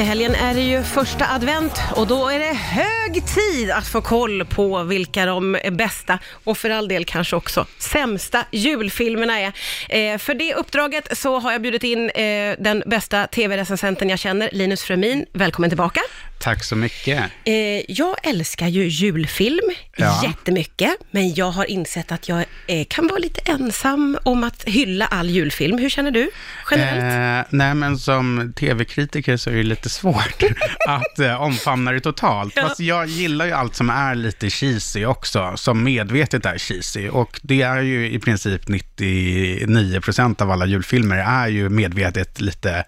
Till helgen är det ju första advent och då är det hög tid att få koll på vilka de bästa och för all del kanske också sämsta julfilmerna är. Eh, för det uppdraget så har jag bjudit in eh, den bästa tv-recensenten jag känner, Linus Fremin. Välkommen tillbaka. Tack så mycket. Eh, jag älskar ju julfilm Ja. jättemycket, men jag har insett att jag eh, kan vara lite ensam om att hylla all julfilm. Hur känner du generellt? Eh, nej, men som tv-kritiker så är det lite svårt att eh, omfamna det totalt. Ja. Fast jag gillar ju allt som är lite cheesy också, som medvetet är cheesy. Och det är ju i princip 99% av alla julfilmer är ju medvetet lite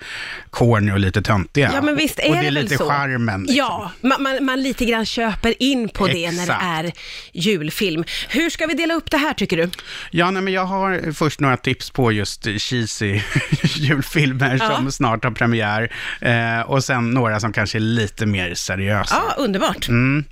corny och lite töntiga. Ja, men visst är och det är det väl lite så. charmen. Liksom. Ja, man, man, man lite grann köper in på det när det är julfilm. Hur ska vi dela upp det här tycker du? Ja, nej, men jag har först några tips på just cheesy julfilmer Ja. som snart har premiär. Eh, och sen några som kanske är lite mer seriösa. Ja, underbart. Mm.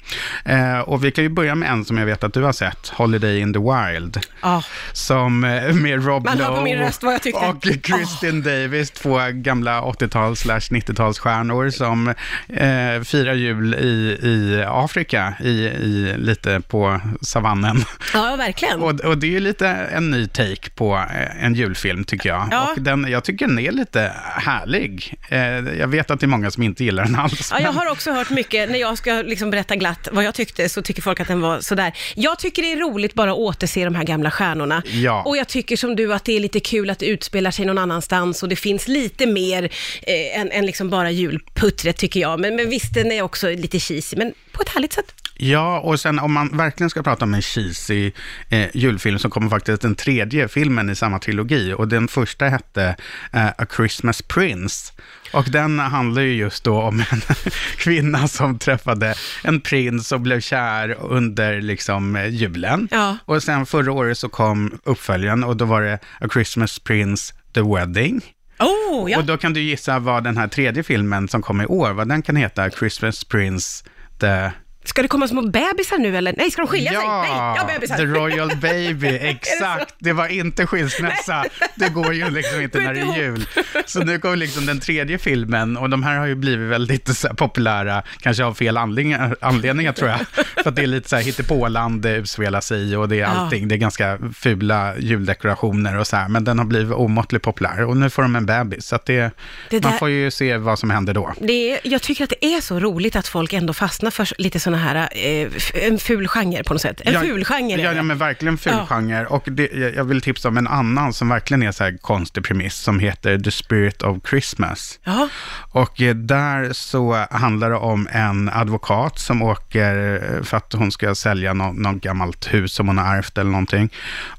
Eh, och vi kan ju börja med en som jag vet att du har sett, Holiday in the Wild. Ja. Som eh, med Rob Man Lowe min röst vad jag tyckte. och Kristin Davis, två gamla 80-tals slash 90-talsstjärnor som eh, firar jul i, i Afrika, i, i, lite på savannen. ja, verkligen. Och, och det är ju lite en ny take på eh, en julfilm tycker jag. Ja. Och den, jag tycker den är lite härlig. Eh, jag vet att det är många som inte gillar den alls. Ja, jag men- har också hört mycket, när jag ska liksom berätta glatt vad jag tyckte, så tycker folk att den var sådär. Jag tycker det är roligt bara att återse de här gamla stjärnorna. Ja. Och jag tycker som du att det är lite kul att det utspelar sig någon annanstans och det finns lite mer eh, än, än liksom bara julputtret tycker jag. Men, men visst, den är också lite cheesy, men på ett härligt sätt. Ja, och sen om man verkligen ska prata om en cheesy eh, julfilm så kommer faktiskt den tredje filmen i samma trilogi. Och den första hette eh, A Christmas Prince. Och den handlar ju just då om en kvinna som träffade en prins och blev kär under liksom eh, julen. Ja. Och sen förra året så kom uppföljaren och då var det A Christmas Prince The Wedding. Oh, ja. Och då kan du gissa vad den här tredje filmen som kommer i år, vad den kan heta, Christmas Prince The... Ska det komma små bebisar nu eller? Nej, ska de skilja sig? Ja, Nej, ja, bebisar. The Royal Baby, exakt. Det var inte skilsmässa. Det går ju liksom inte när det är jul. Så nu kommer liksom den tredje filmen och de här har ju blivit väldigt så populära, kanske av fel anledningar, anledningar tror jag. För att det är lite så här hittepåland det utspelar sig i och det är allting. Det är ganska fula juldekorationer och så här, men den har blivit omåttligt populär och nu får de en bebis. Så att det, Det man där- får ju se vad som händer då. Det jag tycker att det är så roligt att folk ändå fastnar för lite sådana här, eh, en ful genre på något sätt. En ful genre Ja, ja, men verkligen ful Ja. genre. Och det, jag vill tipsa om en annan som verkligen är så här konstig premiss, som heter The Spirit of Christmas. Ja. Och eh, där så handlar det om en advokat som åker eh, för att hon ska sälja något, något gammalt hus som hon har ärvt eller någonting.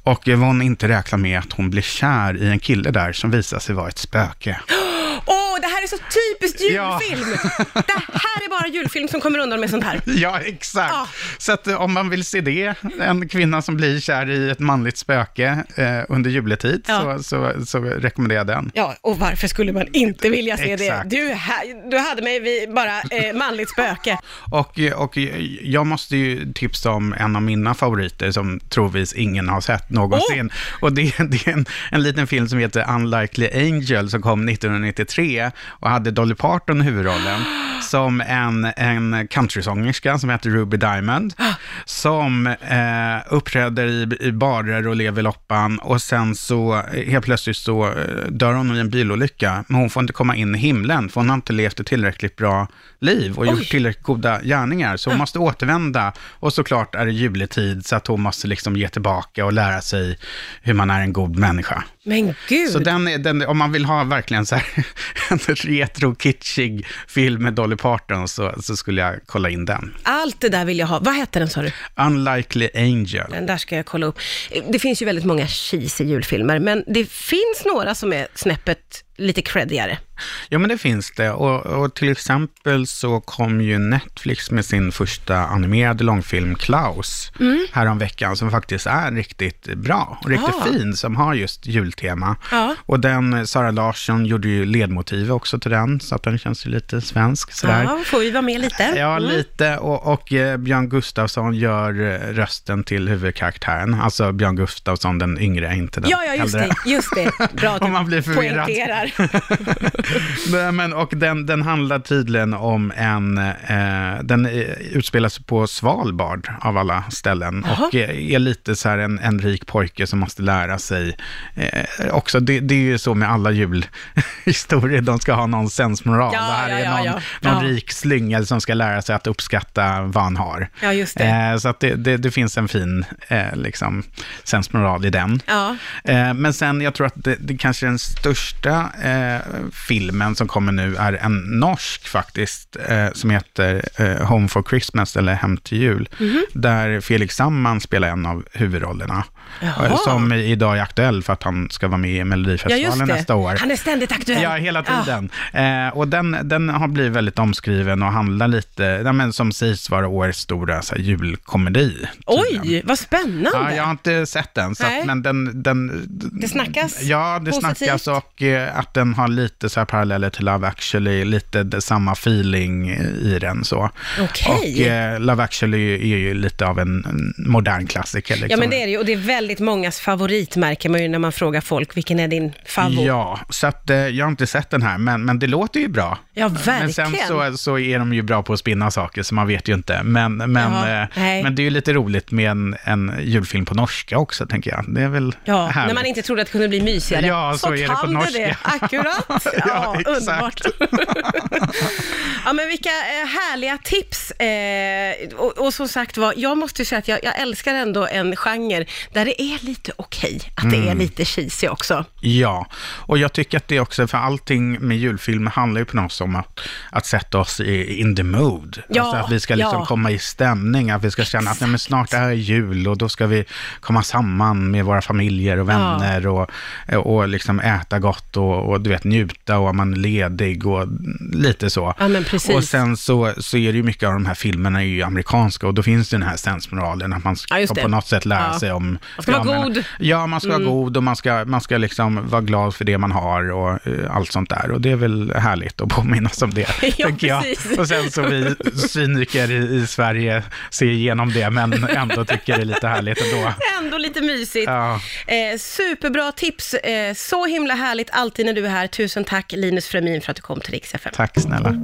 Och eh, vad hon inte räknar med att hon blir kär i en kille där som visar sig vara ett spöke. Det här är så typiskt Ja. julfilm! det här är bara julfilm som kommer undan med sånt här. Ja, exakt. Ja. Så att eh, om man vill se det, en kvinna som blir kär i ett manligt spöke eh, under juletid, Ja. så, så, så rekommenderar jag den. Ja, och varför skulle man inte vilja se Exakt. det? Du, du hade mig vid bara eh, manligt spöke. Och, och jag måste ju tipsa om en av mina favoriter som troligtvis ingen har sett någonsin. Och det, det är en, en liten film som heter Unlikely Angel som kom 1993 och hade Dolly Parton i huvudrollen som en, en countrysångerska som heter Ruby Diamond som eh, uppträder i, i barer och lever loppan och sen så eh, helt plötsligt så eh, dör hon i en bilolycka men hon får inte komma in i himlen för hon har inte levt ett tillräckligt bra liv och Oj. gjort tillräckligt goda gärningar. Så hon måste återvända och såklart är det juletid så att hon måste liksom ge tillbaka och lära sig hur man är en god människa. Men gud. Så den, är- den, om man vill ha verkligen så här en retro-kitschig film med Dolly Parton så, så skulle jag kolla in den. Allt det där vill jag ha. Vad hette den sa du? Unlikely Angel. Den där ska jag kolla upp. Det finns ju väldigt många cheesy julfilmer, men det finns några som är snäppet lite creddigare. Ja, men det finns det. Och, och till exempel så kom ju Netflix med sin första animerade långfilm Klaus Mm. häromveckan, som faktiskt är riktigt bra och riktigt Ah. fin, som har just jultema. Ja. Och den, Sara Larsson gjorde ju ledmotiv också till den, så att den känns ju lite svensk sådär. Ja, får vi vara med lite? Ja, Mm. lite. Och, och eh, Björn Gustafsson gör eh, rösten till huvudkaraktären. Alltså Björn Gustafsson den yngre, inte den Ja, ja, just äldre. det, just det. Bra att du man blir förvirrad. poängterar. Nej, men, och den, den handlar tydligen om en, eh, den eh, sig på Svalbard av alla ställen Jaha. och är, är lite så här en, en rik pojke som måste lära sig eh, också, det, det är ju så med alla julhistorier, de ska ha någon sensmoral. Ja, det här ja, är någon, ja. någon Ja. rik slyngel som ska lära sig att uppskatta vad han har. Ja, just det. Eh, så att det, det, det finns en fin eh, liksom, sensmoral i den. Ja. Eh, men sen, jag tror att det, det kanske den största eh, filmen som kommer nu är en norsk faktiskt, eh, som heter eh, Home for Christmas, eller Hem till jul, Mhm. där Felix Sandman spelar en av huvudrollerna. Jaha. Eh, Som idag är aktuell för att han ska vara med i Ja, Melodifestivalen det. nästa år. Han är ständigt aktuell. Ja, hela tiden. Eh, och den, den har blivit väldigt omskriven och handlar lite, ja, men som sägs vara årets stora så här, julkomedi. tydligen. Oj, vad spännande. Ja, jag har inte sett den, så att, men den, den... Det snackas Ja, det positivt. snackas och eh, att den har lite så här paralleller till Love actually, lite det, samma feeling i den så. Okej. Och eh, Love actually är ju lite av en, en modern klassiker. Liksom. Ja, men det är det ju. Och det är väldigt mångas favorit, märker man ju när man frågar folk. Vilken är din favorit? Ja, så att eh, jag har inte sett den här, men, men det låter ju bra. Ja, Men verkligen. sen så, så är de ju bra på att spinna saker, så man vet ju inte. Men, men, Ja, eh, men det är ju lite roligt med en, en julfilm på norska också, tänker jag. Det är väl Ja, härligt. när man inte trodde att det kunde bli mysigare. Ja, så är det på norska. det. Akkurat. Ja, Ja, underbart. ja, men vilka eh, härliga tips. Och, och som sagt var, jag måste ju säga att jag, jag älskar ändå en genre där det är lite okej att det Mm. är lite cheesy också. Ja, och jag tycker att det också, för allting med julfilmer handlar ju på något sätt om att, att sätta oss i, in the mood. Ja, alltså att vi ska liksom ja. komma i stämning, att vi ska känna att nej, snart är det jul och då ska vi komma samman med våra familjer och vänner och, och liksom äta gott och, och du vet njuta och man är ledig och lite så. Ja, men precis. Och sen så, så är det ju mycket av de här filmerna är ju amerikanska och då finns det den här sensmoralen att man ska Ja, det. på något sätt lära Ja. sig om... Man ska vara men- god. Mm. Ja, man ska vara god och man ska, man ska liksom vara glad för det man har och eh, allt sånt där. Och det är väl härligt att påminnas om det, Ja, tänker jag. precis. Och sen så vi cyniker i, i Sverige ser igenom det, men ändå tycker det är lite härligt ändå. Ändå lite mysigt. Ja. Eh, superbra tips. Eh, så himla härligt alltid när du är här. Tusen tack Linus Fremin för att du kom till Rix FM. Tack snälla.